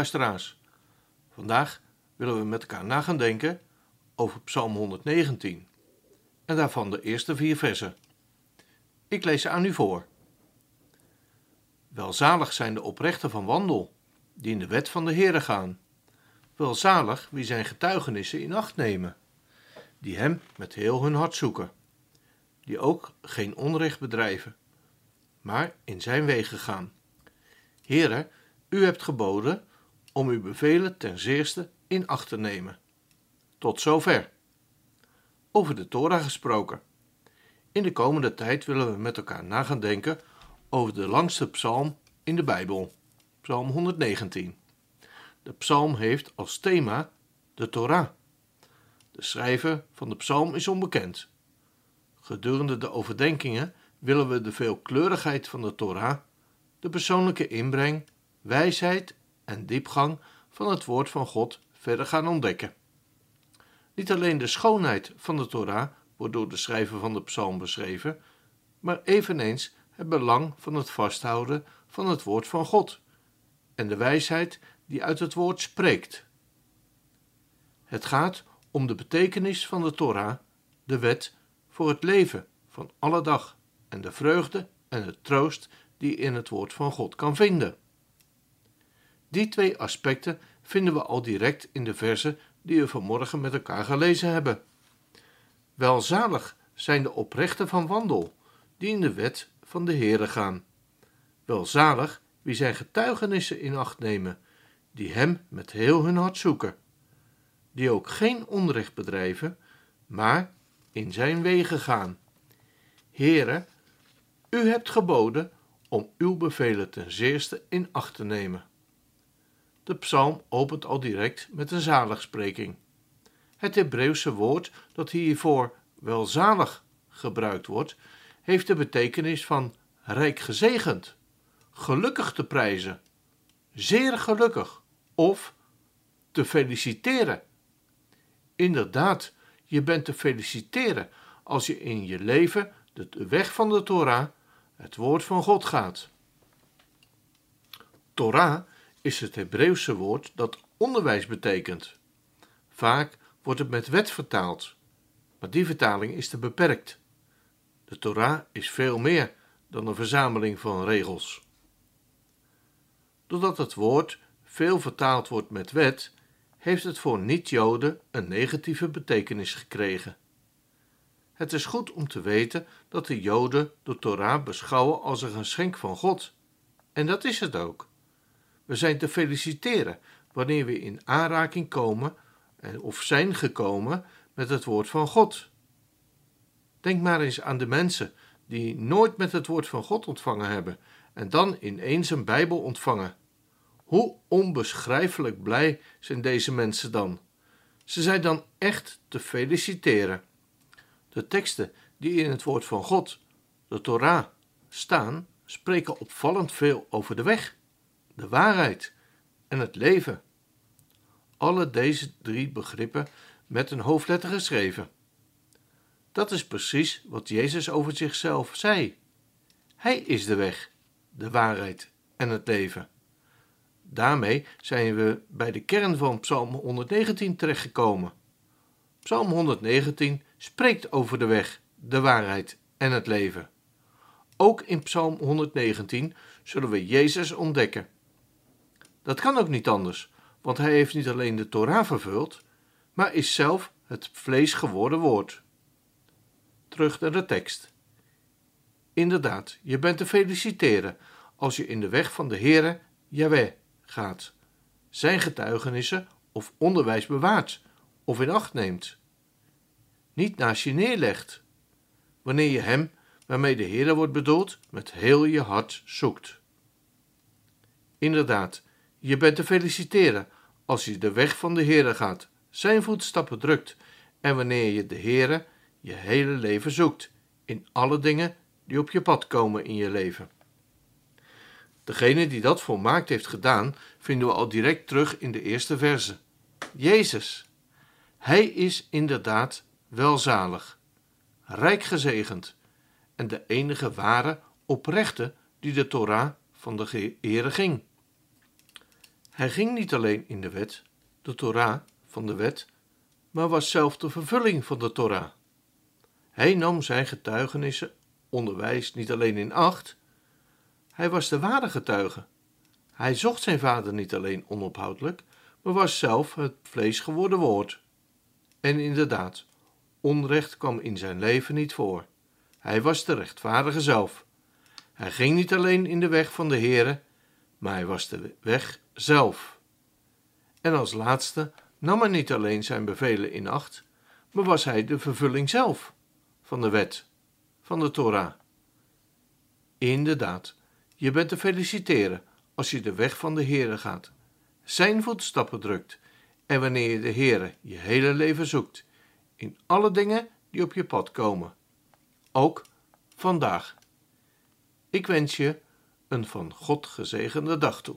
Luisteraars. Vandaag willen we met elkaar na gaan denken over Psalm 119 en daarvan de eerste vier versen. Ik lees ze aan u voor. Welzalig zijn de oprechten van wandel, die in de wet van de Heere gaan. Welzalig wie zijn getuigenissen in acht nemen, die hem met heel hun hart zoeken, die ook geen onrecht bedrijven, maar in zijn wegen gaan. Heere, u hebt geboden om uw bevelen ten zeerste in acht te nemen. Tot zover. Over de Torah gesproken. In de komende tijd willen we met elkaar na gaan denken over de langste psalm in de Bijbel, Psalm 119. De psalm heeft als thema de Torah. De schrijver van de psalm is onbekend. Gedurende de overdenkingen willen we de veelkleurigheid van de Torah, de persoonlijke inbreng, wijsheid en diepgang van het woord van God verder gaan ontdekken. Niet alleen de schoonheid van de Torah wordt door de schrijver van de psalm beschreven, maar eveneens het belang van het vasthouden van het woord van God en de wijsheid die uit het woord spreekt. Het gaat om de betekenis van de Torah, de wet voor het leven van alle dag en de vreugde en de troost die in het woord van God kan vinden. Die twee aspecten vinden we al direct in de versen die we vanmorgen met elkaar gelezen hebben. Welzalig zijn de oprechten van wandel, die in de wet van de Heere gaan. Welzalig wie zijn getuigenissen in acht nemen, die hem met heel hun hart zoeken, die ook geen onrecht bedrijven, maar in zijn wegen gaan. Heere, u hebt geboden om uw bevelen ten zeerste in acht te nemen. De psalm opent al direct met een zaligspreking. Het Hebreeuwse woord dat hiervoor welzalig gebruikt wordt, heeft de betekenis van rijk gezegend, gelukkig te prijzen, zeer gelukkig of te feliciteren. Inderdaad, je bent te feliciteren als je in je leven de weg van de Torah, het woord van God gaat. Torah is het Hebreeuwse woord dat onderwijs betekent. Vaak wordt het met wet vertaald, maar die vertaling is te beperkt. De Torah is veel meer dan een verzameling van regels. Doordat het woord veel vertaald wordt met wet, heeft het voor niet-Joden een negatieve betekenis gekregen. Het is goed om te weten dat de Joden de Torah beschouwen als een geschenk van God. En dat is het ook. We zijn te feliciteren wanneer we in aanraking komen of zijn gekomen met het woord van God. Denk maar eens aan de mensen die nooit met het woord van God ontvangen hebben en dan ineens een Bijbel ontvangen. Hoe onbeschrijfelijk blij zijn deze mensen dan? Ze zijn dan echt te feliciteren. De teksten die in het woord van God, de Torah, staan, spreken opvallend veel over de weg de waarheid en het leven. Alle deze drie begrippen met een hoofdletter geschreven. Dat is precies wat Jezus over zichzelf zei. Hij is de weg, de waarheid en het leven. Daarmee zijn we bij de kern van Psalm 119 terechtgekomen. Psalm 119 spreekt over de weg, de waarheid en het leven. Ook in Psalm 119 zullen we Jezus ontdekken. Dat kan ook niet anders, want hij heeft niet alleen de Torah vervuld, maar is zelf het vlees geworden woord. Terug naar de tekst. Inderdaad, je bent te feliciteren als je in de weg van de Heere, Yahweh, gaat, zijn getuigenissen of onderwijs bewaart of in acht neemt. Niet naast je neerlegt, wanneer je hem waarmee de Heer wordt bedoeld met heel je hart zoekt. Inderdaad, je bent te feliciteren als je de weg van de Heer gaat, zijn voetstappen drukt en wanneer je de Heer je hele leven zoekt, in alle dingen die op je pad komen in je leven. Degene die dat volmaakt heeft gedaan, vinden we al direct terug in de eerste verse. Jezus. Hij is inderdaad welzalig, rijk gezegend en de enige ware oprechte die de Torah van de Heere ging. Hij ging niet alleen in de wet, de Torah van de wet, maar was zelf de vervulling van de Torah. Hij nam zijn getuigenissen, onderwijs niet alleen in acht, hij was de ware getuige. Hij zocht zijn vader niet alleen onophoudelijk, maar was zelf het vlees geworden woord. En inderdaad, onrecht kwam in zijn leven niet voor. Hij was de rechtvaardige zelf. Hij ging niet alleen in de weg van de Heere, maar hij was de weg zelf. En als laatste nam hij niet alleen zijn bevelen in acht, maar was hij de vervulling zelf van de wet, van de Torah. Inderdaad, je bent te feliciteren als je de weg van de Heere gaat, zijn voetstappen drukt en wanneer je de Heere je hele leven zoekt, in alle dingen die op je pad komen. Ook vandaag. Ik wens je een van God gezegende dag toe.